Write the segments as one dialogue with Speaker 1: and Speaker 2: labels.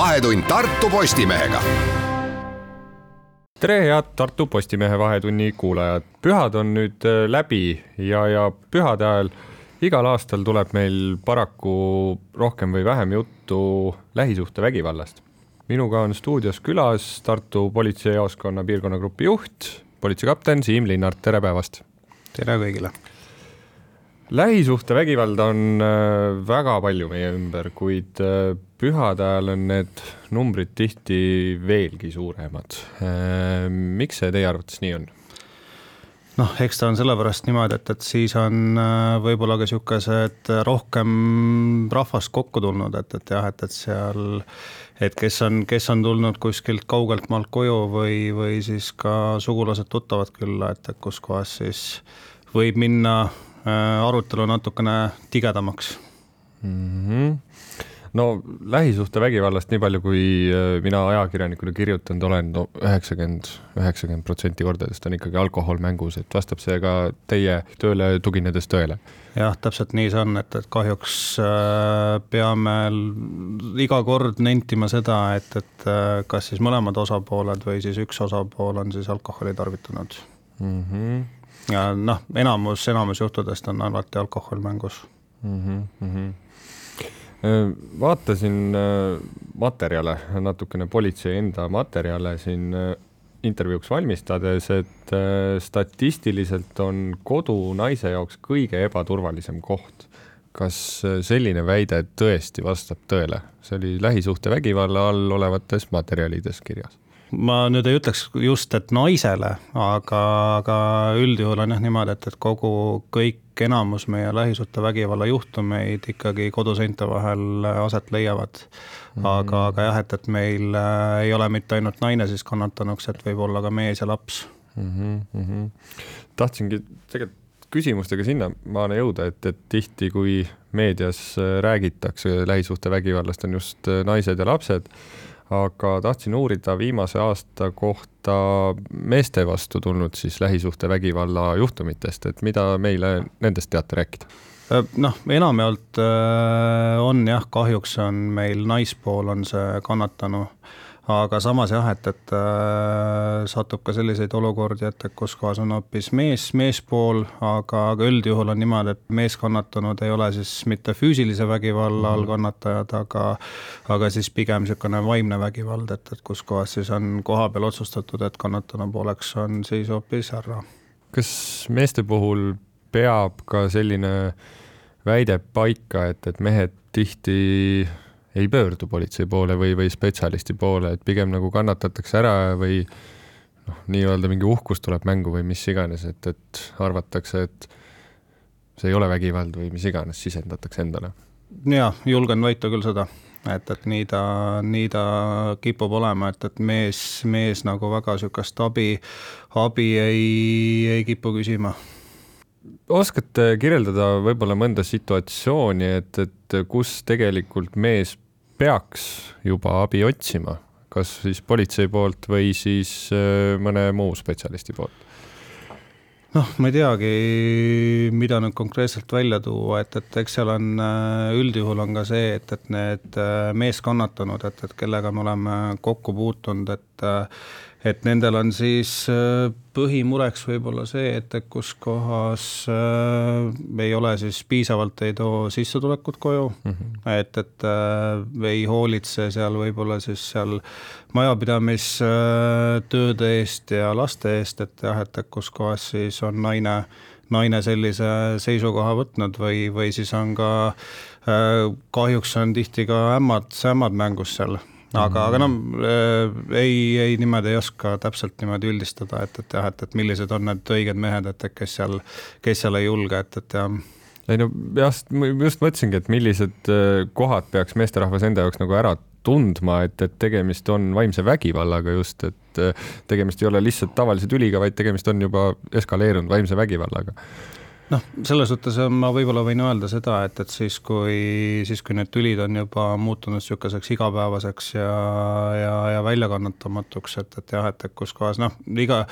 Speaker 1: vahetund Tartu Postimehega
Speaker 2: tere, head Tartu Postimehe Vahetunni kuulajad, pühad on nüüd äh, läbi ja, ja pühade ajal igal aastal tuleb meil paraku rohkem või vähem juttu lähisuhtevägivallast. minuga on stuudios külas Tartu politseijaoskonna piirkonnagrupi juht, politseikapten Siim Linnart, tere päevast!
Speaker 3: tere kõigile!
Speaker 2: lähisuhtevägivalda on äh, väga palju meie ümber, kuid äh, pühade ajal on need numbrid tihti veelgi suuremad. Äh, miks see teie arvates nii on?
Speaker 3: noh, eks ta on sellepärast niimoodi, et, et siis on võib-olla ka niisugused rohkem rahvast kokku tulnud, et, et jah, et, et seal, et kes on, kes on tulnud kuskilt kaugelt maalt koju või, või siis ka sugulased-tuttavad külla, et, et kus kohas siis võib minna Äh, arutelu natukene tigedamaks
Speaker 2: mm. -hmm no lähisuhtevägivallast, nii palju kui äh, mina ajakirjanikuna kirjutanud olen no, üheksakümmend, üheksakümmend protsenti kordadest on ikkagi alkohol mängus, et vastab see ka teie tööle tuginedes tõele?
Speaker 3: jah, täpselt nii see on, et, et kahjuks äh, peame iga kord nentima seda, et, et kas siis mõlemad osapooled või siis üks osapool on siis alkoholi tarvitanud mm. -hmm ja noh, enamus, enamus juhtudest on alati alkohol mängus mm. -hmm.
Speaker 2: Vaatasin äh, materjale, natukene politsei enda materjale siin äh, intervjuuks valmistades, et statistiliselt on kodu naise jaoks kõige ebaturvalisem koht. kas selline väide tõesti vastab tõele? see oli lähisuhtevägivalla all olevates materjalides kirjas
Speaker 3: ma nüüd ei ütleks just, et naisele, aga, aga üldjuhul on jah niimoodi, et, et kogu, kõik enamus meie lähisuhtevägivalla juhtumeid ikkagi koduseinte vahel aset leiavad. aga mm., aga jah, et, et meil äh, ei ole mitte ainult naine siis kannatanuks, et võib olla ka mees ja laps mm.
Speaker 2: -hmm. tahtsingi tegelikult küsimustega sinnamaale jõuda, et, et tihti, kui meedias räägitakse lähisuhtevägivallast, on just naised ja lapsed aga tahtsin uurida viimase aasta kohta meeste vastu tulnud siis lähisuhtevägivalla juhtumitest, et mida meile nendest teate rääkida?
Speaker 3: Äh, noh, enamjaolt äh, on jah, kahjuks on meil naispool on see kannatanu aga samas jah, et, et äh, satub ka selliseid olukordi, et, et kus kohas on hoopis mees, meespool, aga, aga üldjuhul on niimoodi, et meeskannatanud ei ole siis mitte füüsilise vägivalla all mhm. kannatajad, aga aga siis pigem niisugune vaimne vägivald, et, et kus kohas siis on kohapeal otsustatud, et kannatanu pooleks on siis hoopis härra.
Speaker 2: kas meeste puhul peab ka selline väide paika, et, et mehed tihti ei pöördu politsei poole või, või spetsialisti poole, et pigem nagu kannatatakse ära või noh, nii-öelda mingi uhkus tuleb mängu või mis iganes, et, et arvatakse, et see ei ole vägivald või mis iganes, sisendatakse endale.
Speaker 3: jaa, julgen väita küll seda, et, et nii ta, nii ta kipub olema, et, et mees, mees nagu väga niisugust abi, abi ei, ei kipu küsima
Speaker 2: oskate kirjeldada võib-olla mõnda situatsiooni, et, et kus tegelikult mees peaks juba abi otsima, kas siis politsei poolt või siis äh, mõne muu spetsialisti poolt?
Speaker 3: noh, ma ei teagi, mida nüüd konkreetselt välja tuua, et, et eks seal on äh, üldjuhul on ka see, et, et need äh, meeskannatanud, et, et kellega me oleme kokku puutunud, et et nendel on siis äh, põhimureks võib-olla see, et, et kus kohas äh, ei ole siis piisavalt, ei too sissetulekut koju mm, -hmm. et, et äh, ei hoolitse seal võib-olla siis seal majapidamistööde äh, eest ja laste eest, et jah, et, et kus kohas siis on naine, naine sellise seisukoha võtnud või, või siis on ka äh, kahjuks on tihti ka ämmad, ämmad mängus seal aga, aga noh, ei, ei niimoodi ei oska täpselt niimoodi üldistada, et, et jah, et, et millised on need õiged mehed, et, et kes seal, kes seal ei julge, et, et jah.
Speaker 2: ei no jah, just mõtlesingi, et millised äh, kohad peaks meesterahvas enda jaoks nagu ära tundma, et, et tegemist on vaimse vägivallaga just, et äh, tegemist ei ole lihtsalt tavalise tüliga, vaid tegemist on juba eskaleerunud vaimse vägivallaga
Speaker 3: noh, selles suhtes ma võib-olla võin öelda seda, et, et siis, kui, siis kui need tülid on juba muutunud niisuguseks igapäevaseks ja, ja, ja väljakannatamatuks, et, et jah, et, et kus kohas noh, iga,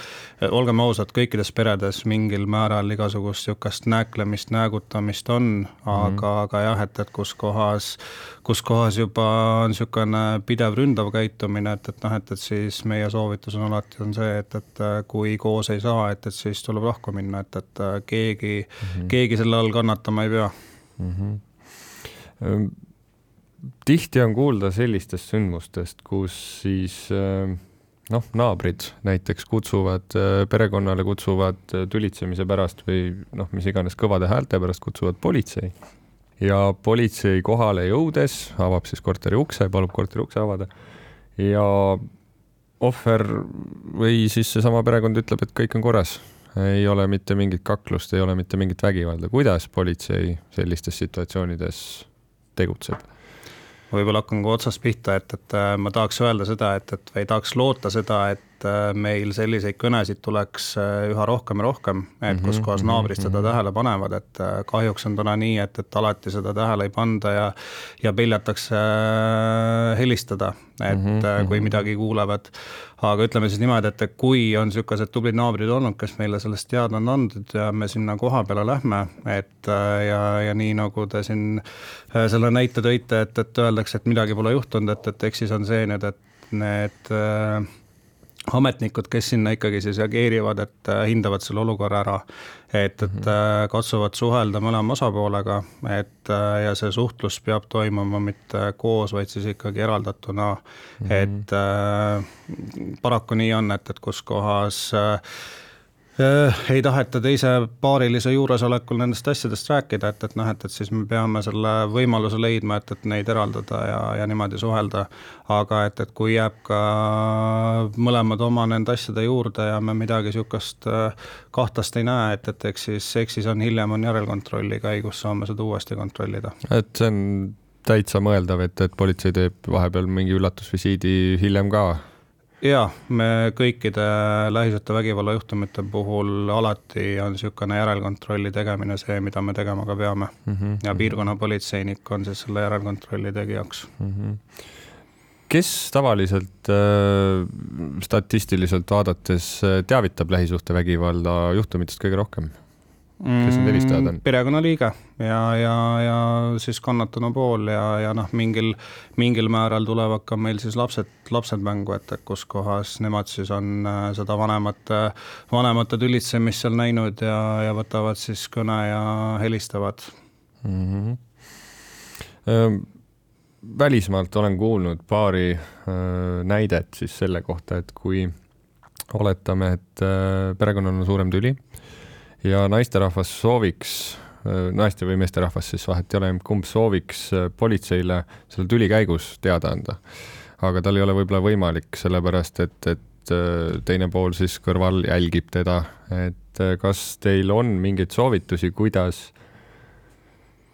Speaker 3: olgem ausad, kõikides peredes mingil määral igasugust niisugust nääklemist, näägutamist on mm, -hmm. aga, aga jah, et, et kus kohas, kus kohas juba on niisugune pidev ründav käitumine, et, et noh, et, et siis meie soovitus on alati, on see, et, et kui koos ei saa, et, et siis tuleb lahku minna, et, et keegi mm, -hmm. keegi selle all kannatama ei pea mm.
Speaker 2: -hmm. tihti on kuulda sellistest sündmustest, kus siis äh, noh, naabrid näiteks kutsuvad äh, perekonnale, kutsuvad äh, tülitsemise pärast või noh, mis iganes kõvade häälte pärast kutsuvad politsei ja politsei kohale jõudes avab siis korteri ukse, palub korteri ukse avada ja ohver või siis seesama perekond ütleb, et kõik on korras, ei ole mitte mingit kaklust, ei ole mitte mingit vägivalda. kuidas politsei sellistes situatsioonides tegutseb?
Speaker 3: ma võib-olla hakkan ka otsast pihta, et, et äh, ma tahaks öelda seda, et, et või tahaks loota seda, et äh, meil selliseid kõnesid tuleks äh, üha rohkem ja rohkem, et mm -hmm, kus kohas mhm, naabrid mm -hmm. seda mhm. tähele panevad, et kahjuks on täna nii, et, et alati seda tähele ei panda ja ja peljatakse helistada, et mm -hmm. kui midagi kuulevad aga ütleme siis niimoodi, et kui on niisugused tublid naabrid olnud, kes meile sellest teada on andnud ja me sinna koha peale lähme, et äh, ja, ja nii nagu te siin äh, selle näite tõite, et, et öeldakse, et midagi pole juhtunud, et, et eks siis on see nüüd, et need äh, ametnikud, kes sinna ikkagi siis reageerivad, et äh, hindavad selle olukorra ära. et, et mhm. äh, katsuvad suhelda mõlema osapoolega, et äh, ja see suhtlus peab toimuma mitte koos, vaid siis ikkagi eraldatuna mm. -hmm. et äh, paraku nii on, et, et kus kohas äh, Äh, ei taheta teise paarilise juuresolekul nendest asjadest rääkida, et, et noh, et, et siis me peame selle võimaluse leidma, et, et neid eraldada ja, ja niimoodi suhelda. aga et, et kui jääb ka mõlemad oma nende asjade juurde ja me midagi niisugust äh, kahtlast ei näe, et, et eks siis, eks siis on hiljem on järelkontrolli käigus saame seda uuesti kontrollida.
Speaker 2: et see on täitsa mõeldav, et, et politsei teeb vahepeal mingi üllatusvisiidi hiljem ka
Speaker 3: jaa, me kõikide lähisuhtevägivalla juhtumite puhul alati on niisugune järelkontrolli tegemine see, mida me tegema ka peame mm. -hmm. ja mhm. piirkonnapolitseinik on siis selle järelkontrolli tegijaks mm. -hmm.
Speaker 2: kes tavaliselt äh, statistiliselt vaadates äh, teavitab lähisuhtevägivalda juhtumitest kõige rohkem? Kes need helistajad on?
Speaker 3: Mm, perekonnaliige ja, ja, ja siis kannatanu pool ja, ja noh, mingil, mingil määral tulevad ka meil siis lapsed, lapsed mängu, et, et kus kohas nemad siis on äh, seda vanemate, vanemate tülitsemist seal näinud ja, ja võtavad siis kõne ja helistavad mm. -hmm.
Speaker 2: välismaalt olen kuulnud paari öö, näidet siis selle kohta, et kui oletame, et öö, perekonnal on suurem tüli ja naisterahvas sooviks, naiste või meesterahvas siis vahet ei ole, kumb sooviks äh, politseile selle tüli käigus teada anda. aga tal ei ole võib-olla võimalik, sellepärast et, et äh, teine pool siis kõrval jälgib teda, et äh, kas teil on mingeid soovitusi, kuidas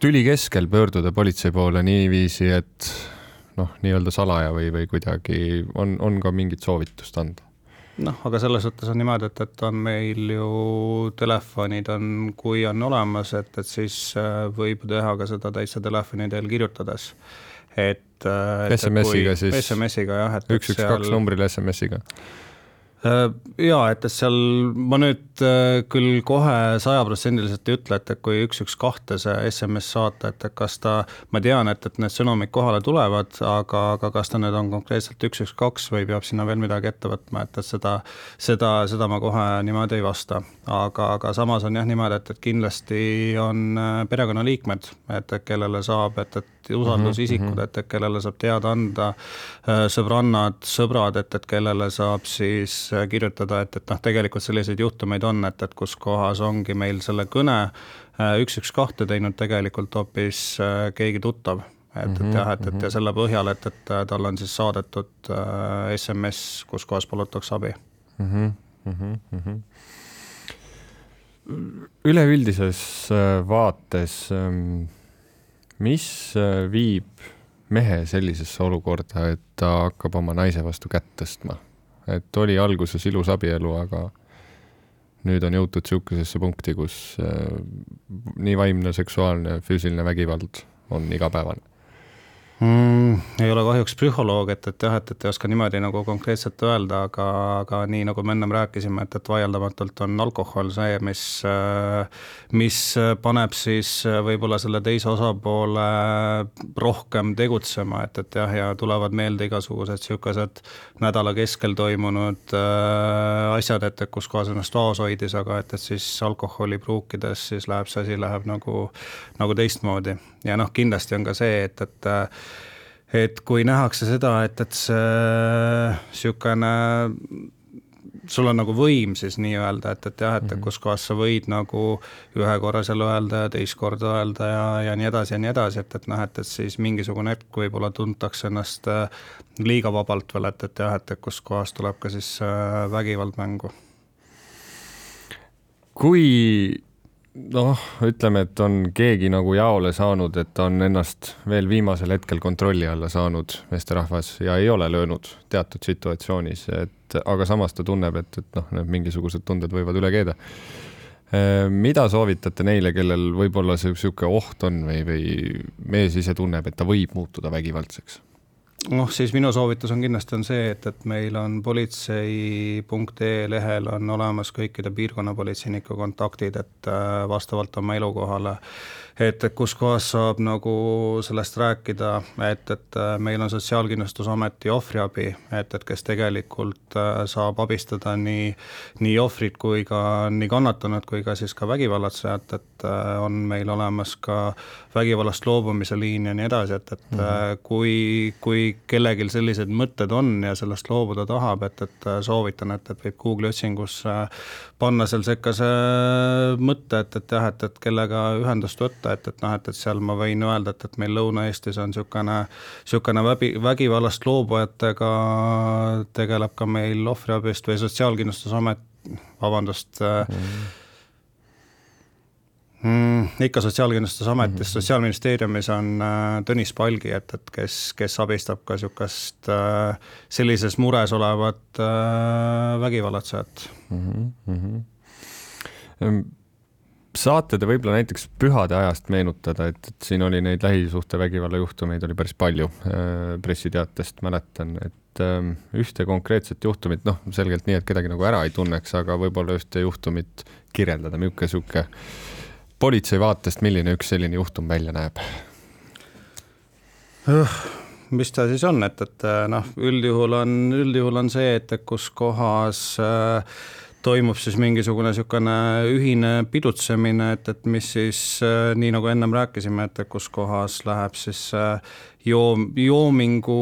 Speaker 2: tüli keskel pöörduda politsei poole niiviisi, et noh, nii-öelda salaja või, või kuidagi on, on ka mingit soovitust anda?
Speaker 3: Noh, aga selles suhtes on niimoodi, et, et on meil ju telefonid on, kui on olemas, et, et siis äh, võib teha ka seda täitsa telefoni teel kirjutades. et.
Speaker 2: SMS-iga siis?
Speaker 3: SMS-iga jah,
Speaker 2: et. üks, üks, kaks numbril SMS-iga
Speaker 3: Äh, ja et, et seal ma nüüd äh, küll kohe sajaprotsendiliselt ei ütle, et, et kui üks, üks kahte see SMS saata, et, et kas ta, ma tean, et, et need sõnumid kohale tulevad, aga, aga kas ta nüüd on konkreetselt üks, üks, kaks või peab sinna veel midagi ette võtma, et, et seda, seda, seda ma kohe niimoodi ei vasta. aga, aga samas on jah niimoodi, et, et kindlasti on äh, perekonnaliikmed, et, et kellele saab, et, et usaldusisikud mm, -hmm. et, et kellele saab teada anda, sõbrannad, sõbrad, et, et kellele saab siis Äh, kirjutada, et, et noh, tegelikult selliseid juhtumeid on, et, et kus kohas ongi meil selle kõne äh, üks, üks, kahte teinud tegelikult hoopis äh, keegi tuttav et, et mhm, jah, et, et ja mhm. selle põhjal, et, et talle on siis saadetud äh, SMS, kus kohas palutakse abi mm. -hmm, mm -hmm.
Speaker 2: üleüldises vaates, ähm, mis viib mehe sellisesse olukorda, et ta hakkab oma naise vastu kätt tõstma? et oli alguses ilus abielu, aga nüüd on jõutud niisugusesse punkti, kus äh, nii vaimne, seksuaalne, füüsiline vägivald on igapäevane
Speaker 3: mm,? Ei ole kahjuks psühholoog, et, et jah, et, et ei oska niimoodi nagu konkreetselt öelda, aga, aga nii nagu me ennem rääkisime, et, et vaieldamatult on alkohol see, mis, mis paneb siis võib-olla selle teise osapoole rohkem tegutsema, et, et jah, ja tulevad meelde igasugused niisugused nädala keskel toimunud äh, asjad, et, et kus kohas ennast vaos hoidis, aga et, et siis alkoholi pruukides siis läheb see asi läheb nagu, nagu teistmoodi. Ja noh, kindlasti on ka see, et, et et kui nähakse seda, et, et see niisugune sul on nagu võim siis nii-öelda, et, et jah, et mm -hmm. kus kohas sa võid nagu ühe korra seal öelda ja teist korda öelda ja, ja nii edasi ja nii edasi, et, et noh, et, et siis mingisugune hetk võib-olla tuntakse ennast äh, liiga vabalt veel, et, et jah, et, et kus kohas tuleb ka siis äh, vägivald mängu.
Speaker 2: kui noh, ütleme, et on keegi nagu jaole saanud, et on ennast veel viimasel hetkel kontrolli alla saanud meesterahvas ja ei ole löönud teatud situatsioonis, et aga samas ta tunneb, et, et noh, need mingisugused tunded võivad üle keeda. mida soovitate neile, kellel võib-olla see niisugune oht on või, või mees ise tunneb, et ta võib muutuda vägivaldseks?
Speaker 3: Noh, siis minu soovitus on kindlasti on see, et, et meil on politsei.ee lehel on olemas kõikide piirkonnapolitseinike kontaktid, et äh, vastavalt oma elukohale et, et kus kohas saab nagu sellest rääkida, et, et äh, meil on Sotsiaalkindlustusameti ohvriabi, et, et kes tegelikult äh, saab abistada nii, nii ohvrit kui ka nii kannatanut kui ka siis ka vägivallatsejat, et on meil olemas ka vägivallast loobumise liin ja nii edasi, et, et mm -hmm. kui, kui kellelgi sellised mõtted on ja sellest loobuda tahab, et, et soovitan, et, et võib Google'i otsingusse panna seal sekka see mõte, et, et jah, et, et kellega ühendust võtta, et, et noh, et, et seal ma võin öelda, et, et meil Lõuna-Eestis on niisugune, niisugune vägi, vägivallast loobujatega tegeleb ka meil ohvriabist või Sotsiaalkindlustusamet, vabandust mm., Mm, ikka Sotsiaalkindlustusametis mm, -hmm. Sotsiaalministeeriumis on äh, Tõnis Palgi, et, et kes, kes abistab ka niisugust äh, sellises mures olevat äh, vägivallatsejat mm.
Speaker 2: -hmm saate te võib-olla näiteks pühade ajast meenutada, et, et siin oli neid lähisuhtevägivalla juhtumeid oli päris palju äh, pressiteatest mäletan, et äh, ühte konkreetset juhtumit, noh, selgelt nii, et kedagi nagu ära ei tunneks, aga võib-olla ühte juhtumit kirjeldada, milline sihuke politsei vaatest, milline üks selline juhtum välja näeb?
Speaker 3: mis ta siis on, et, et noh, üldjuhul on, üldjuhul on see, et kus kohas äh, toimub siis mingisugune niisugune ühine pidutsemine, et, et mis siis äh, nii nagu ennem rääkisime, et kus kohas läheb siis äh, joom, joomingu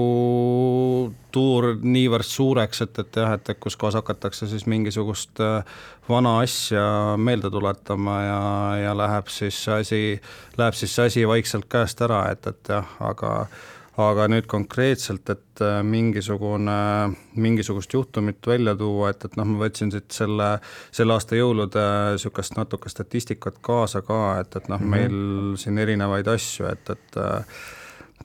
Speaker 3: tuur niivõrd suureks, et, et jah, et kus kohas hakatakse siis mingisugust äh, vana asja meelde tuletama ja, ja läheb siis see asi, läheb siis see asi vaikselt käest ära, et, et jah, aga aga nüüd konkreetselt, et äh, mingisugune, mingisugust juhtumit välja tuua, et, et noh, ma võtsin siit selle, selle aasta jõulude niisugust natuke statistikat kaasa ka, et, et noh mm, -hmm. meil siin erinevaid asju, et, et äh,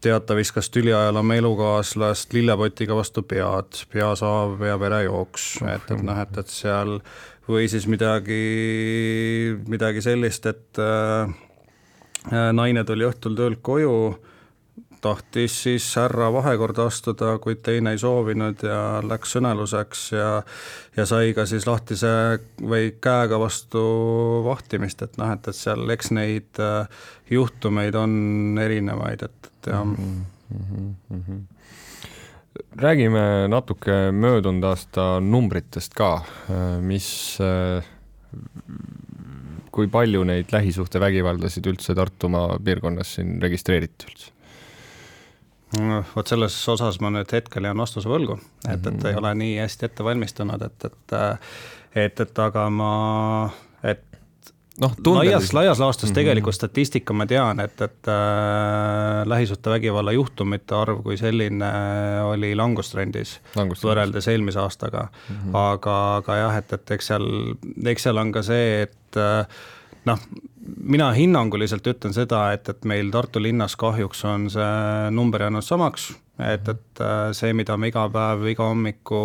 Speaker 3: teata viskas tüliajal oma elukaaslast lillepotiga vastu pead, peasaav ja verejooks, et, et noh, et, et seal või siis midagi, midagi sellist, et äh, naine tuli õhtul töölt koju tahtis siis härra vahekorda astuda, kuid teine ei soovinud ja läks sõneluseks ja ja sai ka siis lahtise või käega vastu vahtimist, et noh, et, et seal eks neid äh, juhtumeid on erinevaid, et, et jah mm. -hmm, mm -hmm.
Speaker 2: räägime natuke möödunud aasta numbritest ka, äh, mis äh, kui palju neid lähisuhtevägivaldasid üldse Tartumaa piirkonnas siin registreeriti üldse?
Speaker 3: Vot selles osas ma nüüd hetkel jään vastuse võlgu, et, et ei mhm. ole nii hästi ette valmistunud, et, et et, et aga ma, et noh, laias, laias laastus mm -hmm. tegelikult statistika ma tean, et, et äh, lähisuhtevägivalla juhtumite arv kui selline oli langustrendis, langustrendis. võrreldes eelmise aastaga mm. -hmm. aga, aga jah, et, et eks seal, eks seal on ka see, et äh, noh, mina hinnanguliselt ütlen seda, et, et meil Tartu linnas kahjuks on see number jäänud samaks, et, et äh, see, mida me iga päev, iga hommiku,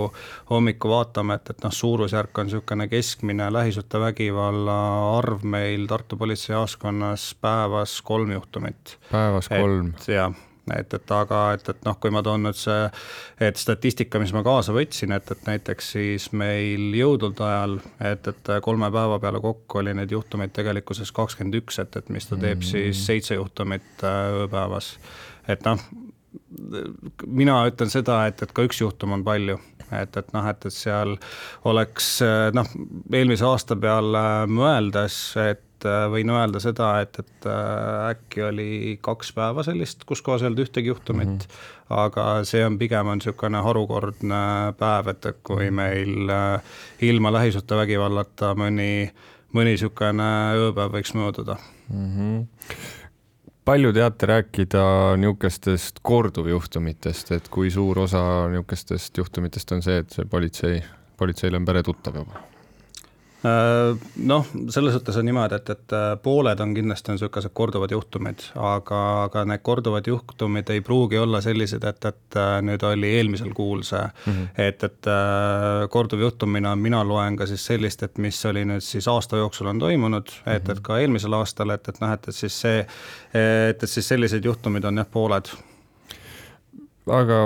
Speaker 3: hommiku vaatame, et, et noh, suurusjärk on niisugune keskmine lähisuhtevägivalla arv meil Tartu politseijaoskonnas päevas kolm juhtumit.
Speaker 2: päevas kolm?
Speaker 3: jah et, et aga et, et noh, kui ma toon nüüd see, et statistika, mis ma kaasa võtsin, et, et näiteks siis meil jõudude ajal, et, et kolme päeva peale kokku oli neid juhtumeid tegelikkuses kakskümmend üks, et, et mis ta teeb mm. siis seitse juhtumit äh, ööpäevas. et noh, mina ütlen seda, et, et ka üks juhtum on palju et, et noh, et, et seal oleks noh, eelmise aasta peale mõeldes, et et äh, võin öelda seda, et, et äh, äkki oli kaks päeva sellist, kus kohas ei olnud ühtegi juhtumit mm, -hmm. aga see on pigem on niisugune harukordne päev, et, et kui mhm. meil äh, ilma lähisuhtevägivallata mõni, mõni niisugune ööpäev võiks mööduda mm.
Speaker 2: -hmm palju teate rääkida niisugustest korduvjuhtumitest, et kui suur osa niisugustest juhtumitest on see, et see politsei, politseil on peretuttav juba?
Speaker 3: Äh, noh, selles suhtes on niimoodi, et, et äh, pooled on kindlasti on niisugused korduvad juhtumid, aga, aga need korduvad juhtumid ei pruugi olla sellised, et, et äh, nüüd oli eelmisel kuul see mm, -hmm. et, et korduv juhtumina mina loen ka siis sellist, et mis oli nüüd siis aasta jooksul on toimunud, et, et ka eelmisel aastal, et, et noh, et, et siis see, et, et siis sellised juhtumid on jah, pooled.
Speaker 2: aga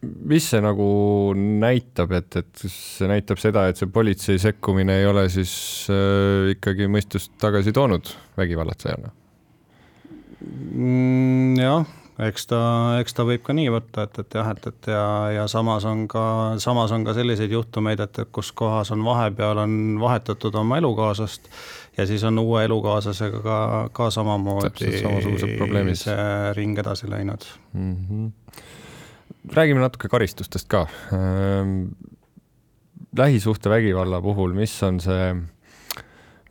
Speaker 2: mis see nagu näitab, et, et see näitab seda, et see politsei sekkumine ei ole siis äh, ikkagi mõistust tagasi toonud vägivallatsejana
Speaker 3: mm,? jah, eks ta, eks ta võib ka nii võtta, et, et jah, et, et ja, ja samas on ka, samas on ka selliseid juhtumeid, et, et kus kohas on vahepeal on vahetatud oma elukaaslast ja siis on uue elukaaslasega ka, ka samamoodi see ring edasi läinud mm. -hmm
Speaker 2: räägime natuke karistustest ka. Ehm, lähisuhtevägivalla puhul, mis on see,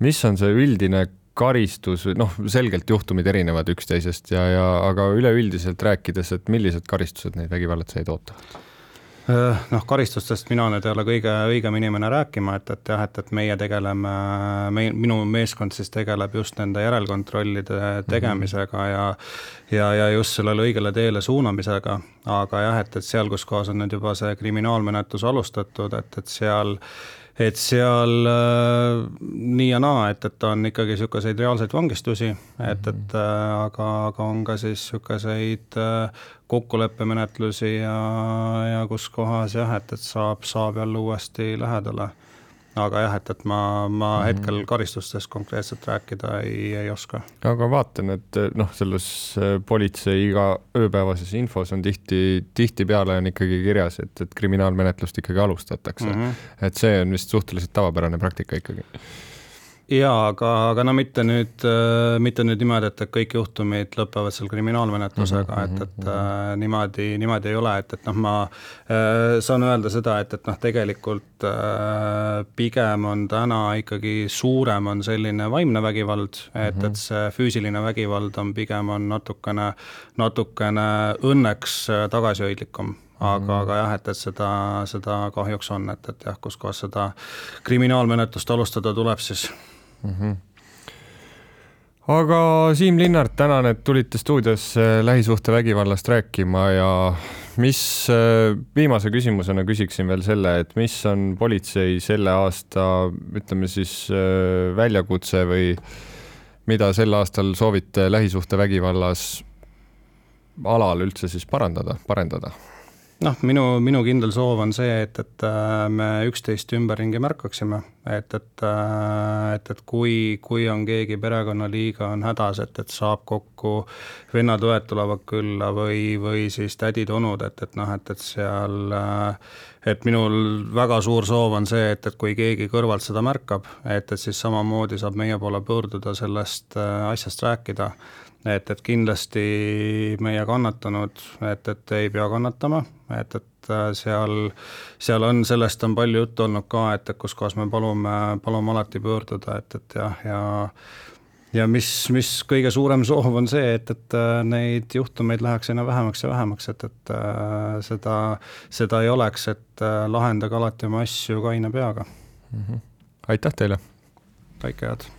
Speaker 2: mis on see üldine karistus noh, selgelt juhtumid erinevad üksteisest ja, ja aga üleüldiselt rääkides, et millised karistused neid vägivallatsejaid ootavad?
Speaker 3: Äh, noh, karistustest mina nüüd ei ole kõige õigem inimene rääkima, et, et jah, et, et meie tegeleme, meil, minu meeskond siis tegeleb just nende järelkontrollide tegemisega ja ja, ja just sellele õigele teele suunamisega, aga jah, et, et seal, kus kohas on nüüd juba see kriminaalmenetlus alustatud, et, et seal et seal äh, nii ja naa, et, et on ikkagi niisuguseid reaalseid vangistusi, et, et äh, aga, aga on ka siis niisuguseid äh, kokkuleppemenetlusi ja, ja kus kohas jah, et, et saab, saab jälle uuesti lähedale aga jah, et, et ma, ma mm. hetkel karistustest konkreetselt rääkida ei, ei oska.
Speaker 2: aga vaatan, et noh, selles äh, politsei iga ööpäevases infos on tihti, tihtipeale on ikkagi kirjas, et, et kriminaalmenetlust ikkagi alustatakse mm. -hmm. et see on vist suhteliselt tavapärane praktika ikkagi
Speaker 3: jaa, aga, aga no mitte nüüd, äh, mitte nüüd niimoodi, et, et kõik juhtumid lõpevad seal kriminaalmenetlusega mm, -hmm, et, et äh, niimoodi, niimoodi ei ole, et, et noh, ma äh, saan öelda seda, et, et noh, tegelikult äh, pigem on täna ikkagi suurem on selline vaimne vägivald, et mm, -hmm. et see füüsiline vägivald on pigem on natukene, natukene õnneks äh, tagasihoidlikum aga mm., aga jah, et, et seda, seda kahjuks on, et, et jah, kus kohas seda kriminaalmenetlust alustada tuleb, siis mm. -hmm.
Speaker 2: aga Siim Linnart, tänan, et tulite stuudiosse lähisuhtevägivallast rääkima ja mis viimase küsimusena küsiksin veel selle, et mis on politsei selle aasta, ütleme siis väljakutse või mida sel aastal soovite lähisuhtevägivallas alal üldse siis parandada, parendada?
Speaker 3: Noh, minu, minu kindel soov on see, et, et äh, me üksteist ümberringi märkaksime, et, et, äh, et, et kui, kui on keegi perekonnaliige on hädas, et, et saab kokku vennad-õed tulevad külla või, või siis tädid-onud, et, et noh, et, et seal äh, et minul väga suur soov on see, et, et kui keegi kõrvalt seda märkab, et, et siis samamoodi saab meie poole pöörduda, sellest asjast rääkida et, et kindlasti meie kannatanud, et, et ei pea kannatama, et, et äh, seal, seal on, sellest on palju juttu olnud ka, et, et kus kohas me palume, palume alati pöörduda, et, et jah, ja ja mis, mis kõige suurem soov on see, et, et äh, neid juhtumeid läheks aina vähemaks ja vähemaks, et, et äh, seda, seda ei oleks, et lahendage alati oma asju kaine peaga mm.
Speaker 2: -hmm. aitäh teile!
Speaker 3: kõike head!